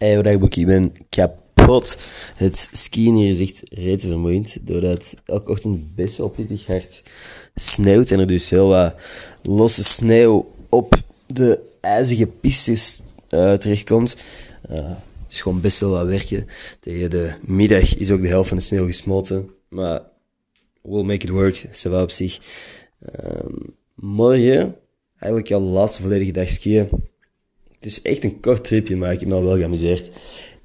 Hey, dagboek, ik ben kapot. Het skiën hier is echt reet vermoeiend, doordat elke ochtend best wel pittig hard sneeuwt en er dus heel wat losse sneeuw op de ijzige pistes uh, terechtkomt. Uh, is gewoon best wel wat werken. Tegen de middag is ook de helft van de sneeuw gesmolten, maar we'll make it work, wel op zich. Uh, morgen, eigenlijk al de laatste volledige dag skiën. Het is echt een kort tripje, maar ik heb me wel geamuseerd.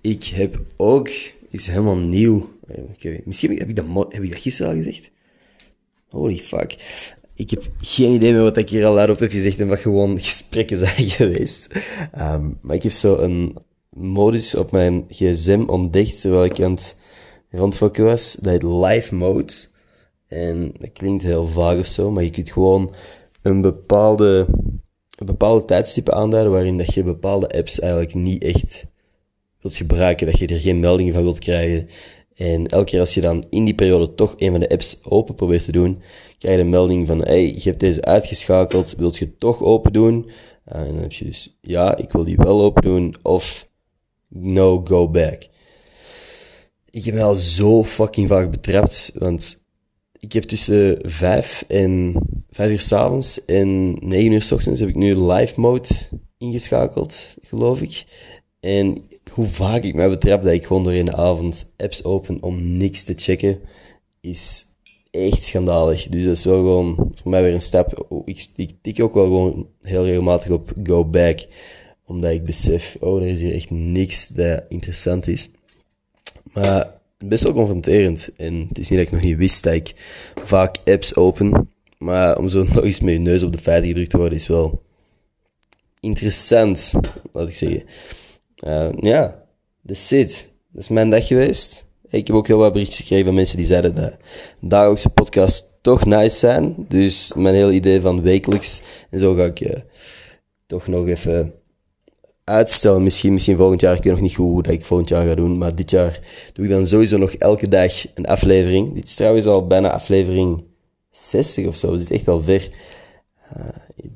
Ik heb ook iets helemaal nieuw. Okay, misschien heb ik, dat, heb ik dat gisteren al gezegd. Holy fuck. Ik heb geen idee meer wat ik hier al op heb gezegd en wat gewoon gesprekken zijn geweest. Um, maar ik heb zo een modus op mijn gsm ontdekt terwijl ik aan het rondfokken was. Dat heet live mode. En dat klinkt heel vaag of zo, maar je kunt gewoon een bepaalde, bepaalde tijdstippen aanduiden waarin dat je bepaalde apps eigenlijk niet echt wilt gebruiken, dat je er geen meldingen van wilt krijgen. En elke keer als je dan in die periode toch een van de apps open probeert te doen, krijg je een melding van, hey, je hebt deze uitgeschakeld, wilt je het toch open doen? En dan heb je dus, ja, ik wil die wel open doen, of no, go back. Ik heb me al zo fucking vaak betrapt, want ik heb tussen vijf en vijf uur s'avonds en negen uur s ochtends heb ik nu live mode ingeschakeld, geloof ik. En hoe vaak ik mij betrap dat ik gewoon door in de avond apps open om niks te checken, is echt schandalig. Dus dat is wel gewoon voor mij weer een stap. Ik, ik tik ook wel gewoon heel regelmatig op go back, omdat ik besef, oh, er is hier echt niks dat interessant is. Maar best wel confronterend. En het is niet dat ik nog niet wist dat ik vaak apps open. Maar om zo nog eens met je neus op de feiten gedrukt te worden, is wel interessant, laat ik zeggen. Uh, ja, that's it. Dat is mijn dag geweest. Ik heb ook heel wat berichtjes gekregen van mensen die zeiden dat dagelijkse podcasts toch nice zijn. Dus mijn hele idee van wekelijks en zo ga ik uh, toch nog even uitstellen. Misschien, misschien volgend jaar. Ik weet nog niet goed hoe dat ik volgend jaar ga doen. Maar dit jaar doe ik dan sowieso nog elke dag een aflevering. Dit is trouwens al bijna aflevering 60 of zo. We zitten echt al ver uh,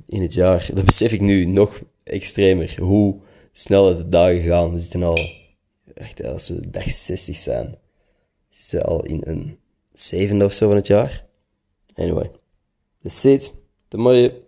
in het jaar. Dat besef ik nu nog extremer. Hoe snel de dagen gaan. We zitten al, echt als we dag 60 zijn, zitten al in een zevende of zo van het jaar. Anyway, that's it. Tot morgen.